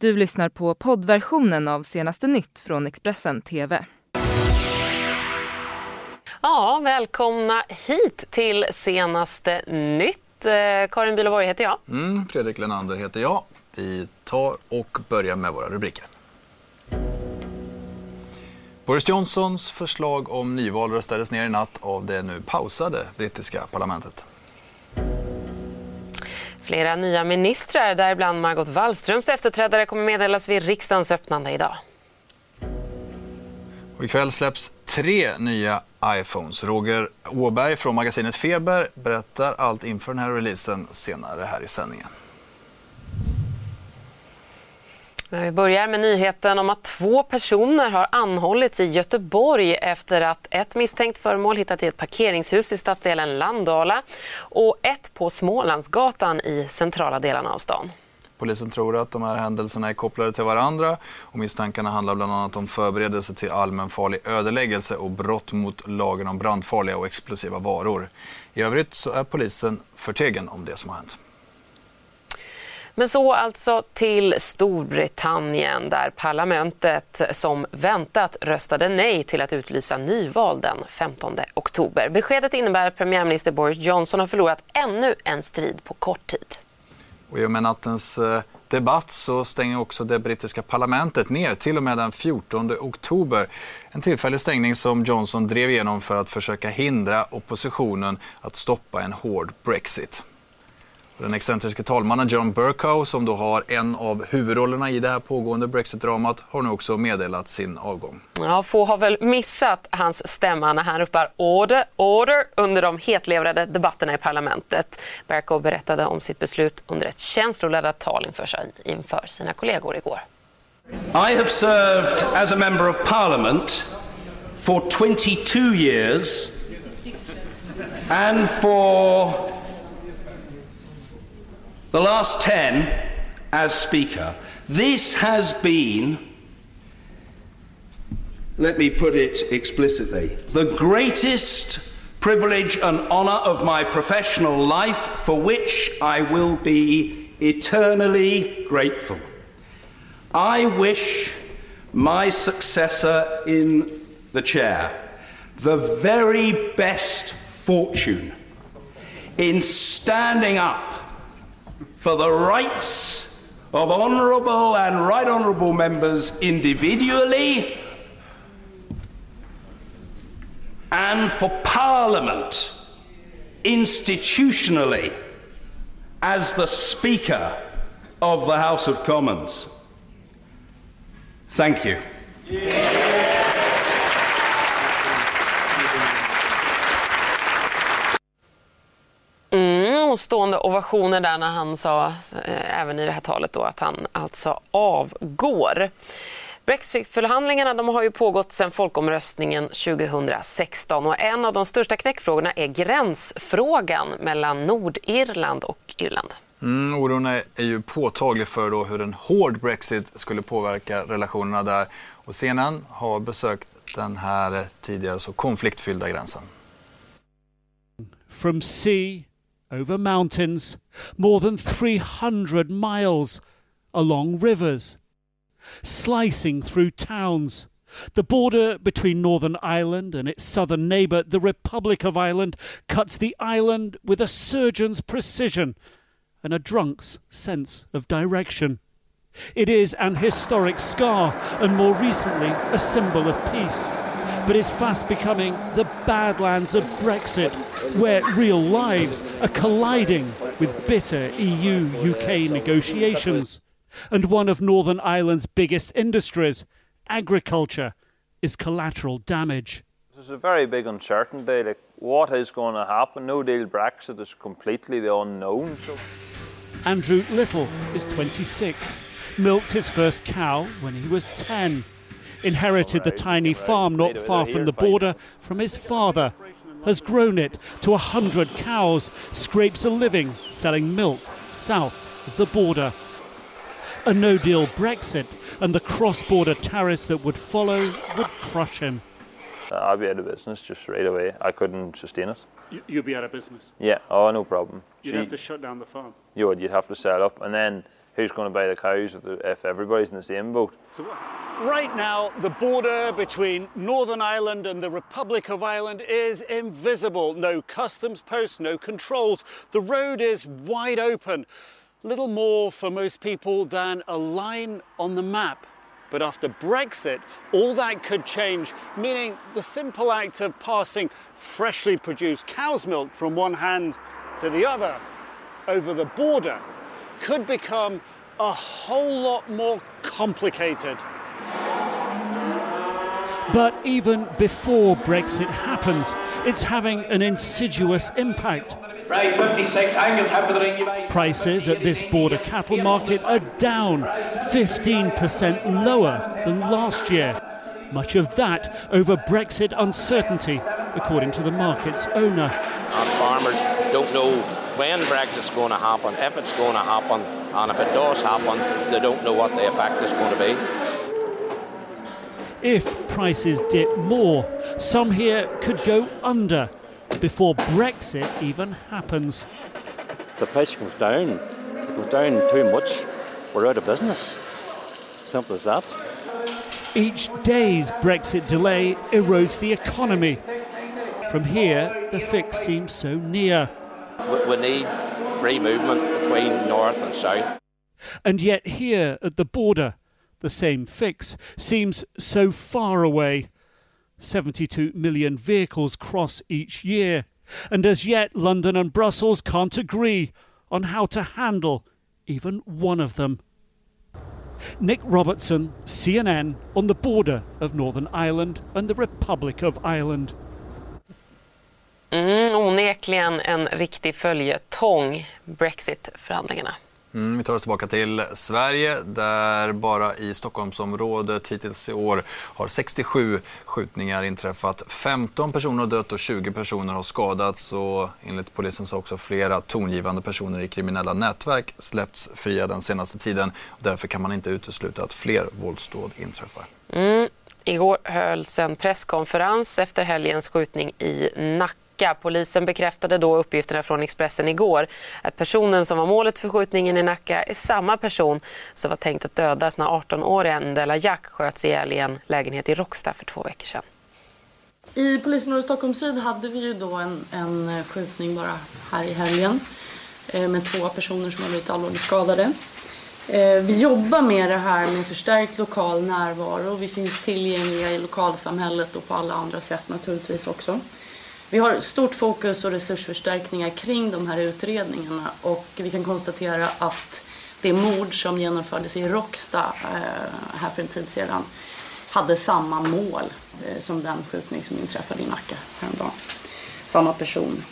Du lyssnar på poddversionen av senaste nytt från Expressen TV. Ja, välkomna hit till senaste nytt. Eh, Karin Bülow heter jag. Mm, Fredrik Lenander heter jag. Vi tar och börjar med våra rubriker. Boris Johnsons förslag om nyval röstades ner i natt av det nu pausade brittiska parlamentet. Flera nya ministrar, däribland Margot Wallströms efterträdare, kommer meddelas vid riksdagens öppnande idag. Och ikväll släpps tre nya iPhones. Roger Åberg från magasinet Feber berättar allt inför den här releasen senare här i sändningen. Men vi börjar med nyheten om att två personer har anhållits i Göteborg efter att ett misstänkt föremål hittats i ett parkeringshus i stadsdelen Landala och ett på Smålandsgatan i centrala delarna av stan. Polisen tror att de här händelserna är kopplade till varandra och misstankarna handlar bland annat om förberedelse till allmänfarlig ödeläggelse och brott mot lagen om brandfarliga och explosiva varor. I övrigt så är polisen förtegen om det som har hänt. Men så alltså till Storbritannien där parlamentet som väntat röstade nej till att utlysa nyval den 15 oktober. Beskedet innebär att premiärminister Boris Johnson har förlorat ännu en strid på kort tid. Och I och med nattens eh, debatt så stänger också det brittiska parlamentet ner till och med den 14 oktober. En tillfällig stängning som Johnson drev igenom för att försöka hindra oppositionen att stoppa en hård Brexit. Den excentriske talmannen John Bercow, som då har en av huvudrollerna i det här pågående Brexit-dramat, har nu också meddelat sin avgång. Ja, få har väl missat hans stämma när han ropar order, order under de hetlevrade debatterna i parlamentet. Bercow berättade om sitt beslut under ett känsloladdat tal inför, inför sina kollegor igår. I have served as a member of parliament for 22 years and for the last 10 as Speaker. This has been, let me put it explicitly, the greatest privilege and honour of my professional life for which I will be eternally grateful. I wish my successor in the chair the very best fortune in standing up for the rights of honourable and right honourable members individually and for Parliament institutionally as the Speaker of the House of Commons. Thank you. Mm, och stående ovationer där när han sa, eh, även i det här talet, då, att han alltså avgår. Brexitförhandlingarna de har ju pågått sedan folkomröstningen 2016 och en av de största knäckfrågorna är gränsfrågan mellan Nordirland och Irland. Mm, oron är, är ju påtaglig för då hur en hård Brexit skulle påverka relationerna där och CNN har besökt den här tidigare så konfliktfyllda gränsen. From sea over mountains, more than 300 miles along rivers, slicing through towns. The border between Northern Ireland and its southern neighbour, the Republic of Ireland, cuts the island with a surgeon's precision and a drunk's sense of direction. It is an historic scar and more recently a symbol of peace, but is fast becoming the badlands of Brexit, where real lives are colliding with bitter EU UK negotiations. And one of Northern Ireland's biggest industries, agriculture, is collateral damage. There's a very big uncertainty. Like what is going to happen? No deal Brexit is completely the unknown. So. Andrew Little is 26, milked his first cow when he was 10, inherited the tiny farm not far from the border from his father, has grown it to a hundred cows, scrapes a living selling milk south of the border. A no deal Brexit and the cross border tariffs that would follow would crush him. Uh, I'd be out of business just right away. I couldn't sustain it. You- You'd be out of business. Yeah, oh, no problem. You'd She- have to shut down the farm. you would, you'd have to sell up, and then who's going to buy the cows if, the, if everybody's in the same boat. Right now, the border between Northern Ireland and the Republic of Ireland is invisible. No customs posts, no controls. The road is wide open. Little more for most people than a line on the map. But after Brexit, all that could change, meaning the simple act of passing freshly produced cow's milk from one hand to the other over the border could become a whole lot more complicated. But even before Brexit happens, it's having an insidious impact. Right, 56, Angus, half the ring you buy. Prices at this border cattle market are down 15% lower than last year. Much of that over Brexit uncertainty, according to the market's owner. And farmers don't know when Brexit's going to happen, if it's going to happen, and if it does happen, they don't know what the effect is going to be. If prices dip more, some here could go under before Brexit even happens. If the price comes down, it goes down too much, we're out of business. Simple as that. Each day's Brexit delay erodes the economy. From here, the fix seems so near. We, we need free movement between north and south. And yet, here at the border, the same fix seems so far away. 72 million vehicles cross each year, and as yet London and Brussels can't agree on how to handle even one of them. Nick Robertson, CNN, on the border of Northern Ireland and the Republic of Ireland. Mm, onekligen en riktig följetong, Brexit-förhandlingarna. Mm, vi tar oss tillbaka till Sverige där bara i Stockholmsområdet hittills i år har 67 skjutningar inträffat. 15 personer har dött och 20 personer har skadats och enligt polisen så har också flera tongivande personer i kriminella nätverk släppts fria den senaste tiden. Därför kan man inte utesluta att fler våldsdåd inträffar. Mm. Igår hölls en presskonferens efter helgens skjutning i Nacka Polisen bekräftade då uppgifterna från Expressen igår att personen som var målet för skjutningen i Nacka är samma person som var tänkt att dödas när 18-åriga Ndela Jack sköts ihjäl i en lägenhet i Råcksta för två veckor sedan. I Polisområdet Stockholm Syd hade vi ju då en, en eh, skjutning bara här i helgen eh, med två personer som har blivit allvarligt skadade. Eh, vi jobbar med det här med förstärkt lokal närvaro. Vi finns tillgängliga i lokalsamhället och på alla andra sätt naturligtvis också. Vi har stort fokus och resursförstärkningar kring de här utredningarna och vi kan konstatera att det mord som genomfördes i Råcksta eh, här för en tid sedan hade samma mål eh, som den skjutning som inträffade i Nacka häromdagen. Samma person.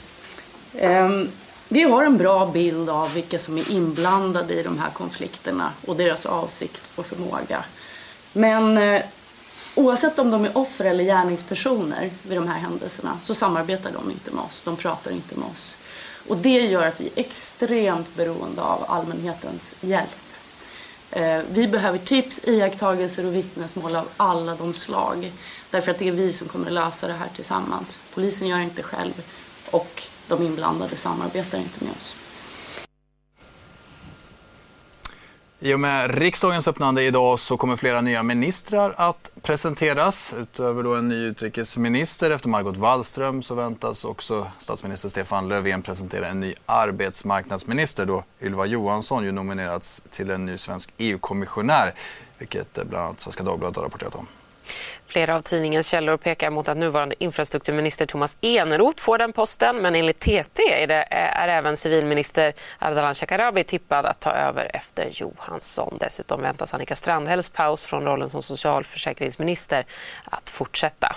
Ehm, vi har en bra bild av vilka som är inblandade i de här konflikterna och deras avsikt och förmåga. Men eh, oavsett om de är offer eller gärningspersoner vid de här händelserna så samarbetar de inte med oss, de pratar inte med oss. Och det gör att vi är extremt beroende av allmänhetens hjälp. Eh, vi behöver tips, iakttagelser och vittnesmål av alla de slag. Därför att det är vi som kommer att lösa det här tillsammans. Polisen gör inte själv och de inblandade samarbetar inte med oss. I och med riksdagens öppnande idag så kommer flera nya ministrar att presenteras. Utöver då en ny utrikesminister efter Margot Wallström så väntas också statsminister Stefan Löfven presentera en ny arbetsmarknadsminister då Ylva Johansson ju nominerats till en ny svensk EU-kommissionär, vilket eh, bland annat Svenska Dagbladet har rapporterat om. Flera av tidningens källor pekar mot att nuvarande infrastrukturminister Thomas Eneroth får den posten men enligt TT är, det, eh, är även civilminister Ardalan Shekarabi tippad att ta över efter Johansson. Dessutom väntas Annika Strandhälls paus från rollen som socialförsäkringsminister att fortsätta.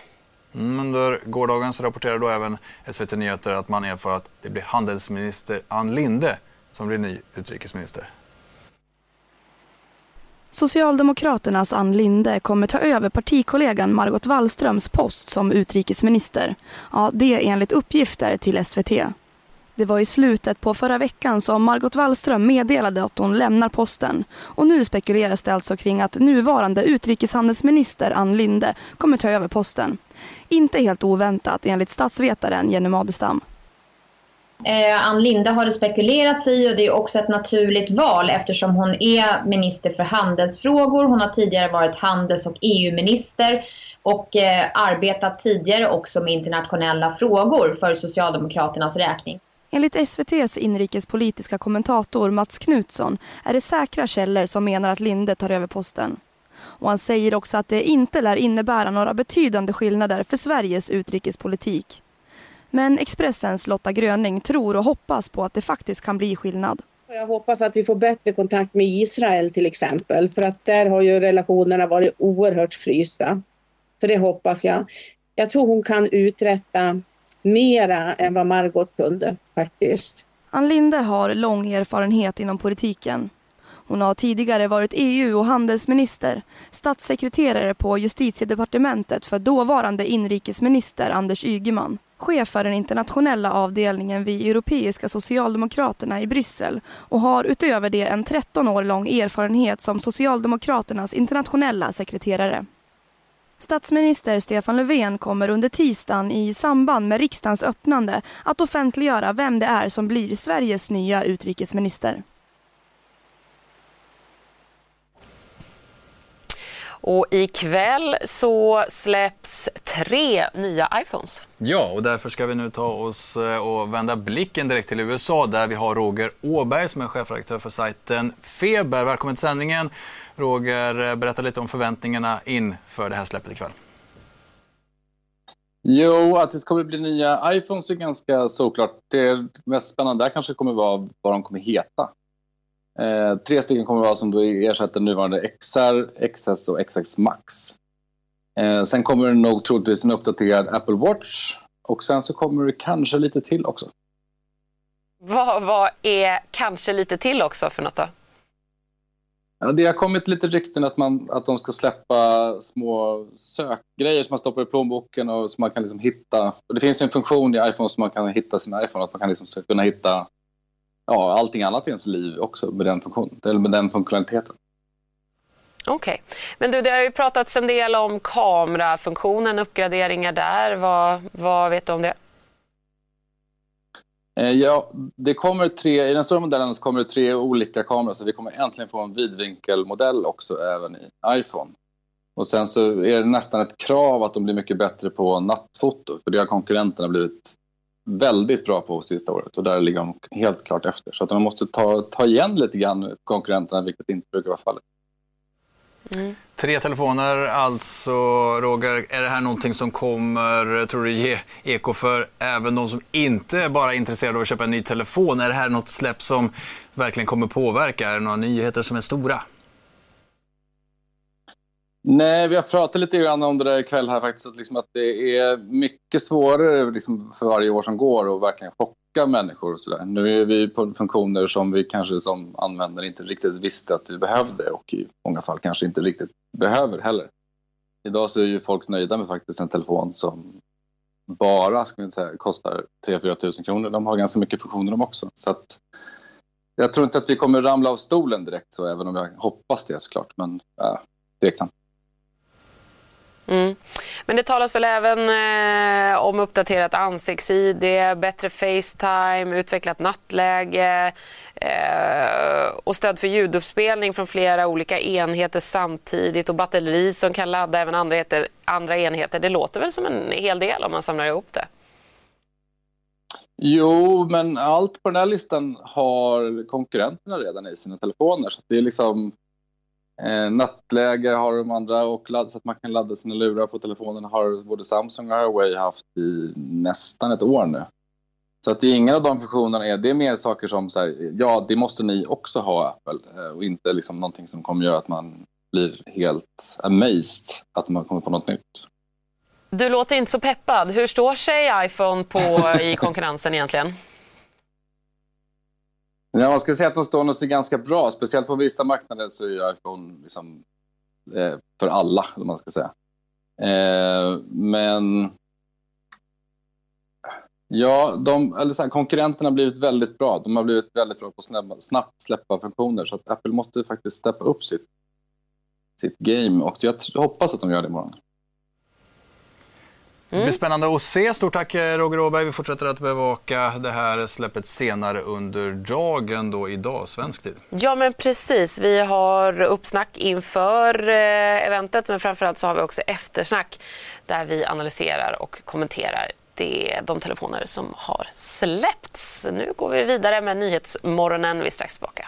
Mm, Under gårdagen så rapporterade då även SVT Nyheter att man erfar att det blir handelsminister Ann Linde som blir ny utrikesminister. Socialdemokraternas Ann Linde kommer ta över partikollegan Margot Wallströms post som utrikesminister. Ja, det enligt uppgifter till SVT. Det var i slutet på förra veckan som Margot Wallström meddelade att hon lämnar posten. Och nu spekuleras det alltså kring att nuvarande utrikeshandelsminister Ann Linde kommer ta över posten. Inte helt oväntat enligt statsvetaren Jenny Madestam. Eh, Ann Linde har det spekulerats i och det är också ett naturligt val eftersom hon är minister för handelsfrågor. Hon har tidigare varit handels och EU-minister och eh, arbetat tidigare också med internationella frågor för Socialdemokraternas räkning. Enligt SVTs inrikespolitiska kommentator Mats Knutsson är det säkra källor som menar att Linde tar över posten. Och han säger också att det inte lär innebära några betydande skillnader för Sveriges utrikespolitik. Men Expressens Lotta Gröning tror och hoppas på att det faktiskt kan bli skillnad. Jag hoppas att vi får bättre kontakt med Israel till exempel för att där har ju relationerna varit oerhört frysta. Så det hoppas jag. Jag tror hon kan uträtta mera än vad Margot kunde faktiskt. Ann Linde har lång erfarenhet inom politiken. Hon har tidigare varit EU och handelsminister, statssekreterare på justitiedepartementet för dåvarande inrikesminister Anders Ygeman, chef för den internationella avdelningen vid Europeiska socialdemokraterna i Bryssel och har utöver det en 13 år lång erfarenhet som Socialdemokraternas internationella sekreterare. Statsminister Stefan Löfven kommer under tisdagen i samband med riksdagens öppnande att offentliggöra vem det är som blir Sveriges nya utrikesminister. Och ikväll så släpps tre nya iPhones. Ja, och därför ska vi nu ta oss eh, och vända blicken direkt till USA där vi har Roger Åberg som är chefredaktör för sajten Feber. Välkommen till sändningen. Roger, eh, berätta lite om förväntningarna inför det här släppet ikväll. Jo, att det kommer bli nya iPhones är ganska såklart. Det mest spännande där kanske kommer vara vad de kommer heta. Eh, tre stycken kommer vara som då ersätter nuvarande XR, XS och XX Max. Eh, sen kommer det nog troligtvis en uppdaterad Apple Watch och sen så kommer det kanske lite till också. Vad, vad är kanske lite till också för något då? Ja, det har kommit lite rykten att, man, att de ska släppa små sökgrejer som man stoppar i plånboken och som man kan liksom hitta. Och det finns ju en funktion i iPhone som man kan hitta sin iPhone, att man kan liksom kunna hitta ja, allting annat i ens liv också med den, funktion, eller med den funktionaliteten. Okej, okay. men du, det har ju pratats en del om kamerafunktionen, uppgraderingar där. Vad, vad vet du om det? Eh, ja, det kommer tre, i den stora modellen kommer det tre olika kameror så vi kommer äntligen få en vidvinkelmodell också även i iPhone. Och sen så är det nästan ett krav att de blir mycket bättre på nattfoto för det har konkurrenterna blivit väldigt bra på sista året och där ligger de helt klart efter. Så att de måste ta, ta igen lite grann konkurrenterna, vilket inte brukar vara fallet. Mm. Tre telefoner alltså, Roger. Är det här någonting som kommer, tror du, ge eko för även de som inte bara är intresserade av att köpa en ny telefon? Är det här något släpp som verkligen kommer påverka? Är det några nyheter som är stora? Nej, vi har pratat lite grann om det där ikväll här faktiskt, att, liksom att det är mycket svårare liksom, för varje år som går att verkligen chocka människor och sådär. Nu är vi på funktioner som vi kanske som användare inte riktigt visste att vi behövde och i många fall kanske inte riktigt behöver heller. Idag så är ju folk nöjda med faktiskt en telefon som bara ska vi säga, kostar 3-4 tusen kronor. De har ganska mycket funktioner de också. Så att, jag tror inte att vi kommer ramla av stolen direkt så, även om jag hoppas det såklart. Men äh, tveksamt. Mm. Men det talas väl även eh, om uppdaterat ansikts-id, bättre Facetime, utvecklat nattläge eh, och stöd för ljuduppspelning från flera olika enheter samtidigt och batteri som kan ladda även andra, heter, andra enheter. Det låter väl som en hel del om man samlar ihop det? Jo, men allt på den här listan har konkurrenterna redan i sina telefoner. Så det är liksom Eh, nattläge har de andra och ladd, så att man kan ladda sina lurar på telefonen har både Samsung och Huawei haft i nästan ett år nu. Så att det är ingen av de funktionerna är, det är mer saker som så här, ja det måste ni också ha Apple eh, och inte liksom någonting som kommer göra att man blir helt amazed att man kommer på något nytt. Du låter inte så peppad. Hur står sig iPhone på i konkurrensen egentligen? Ja, man skulle säga att de står sig ganska bra. Speciellt på vissa marknader så är iPhone liksom, eh, för alla, om man ska säga. Eh, men ja, de, eller så här, konkurrenterna har blivit väldigt bra. De har blivit väldigt bra på att snabbt, snabbt släppa funktioner. Så att Apple måste faktiskt steppa upp sitt, sitt game. Och jag hoppas att de gör det imorgon. Det blir spännande att se. Stort tack eh, Roger Åberg. Vi fortsätter att bevaka det här släppet senare under dagen då idag, svensk tid. Ja men precis, vi har uppsnack inför eh, eventet men framförallt så har vi också eftersnack där vi analyserar och kommenterar det, de telefoner som har släppts. Nu går vi vidare med Nyhetsmorgonen. Vi är strax tillbaka.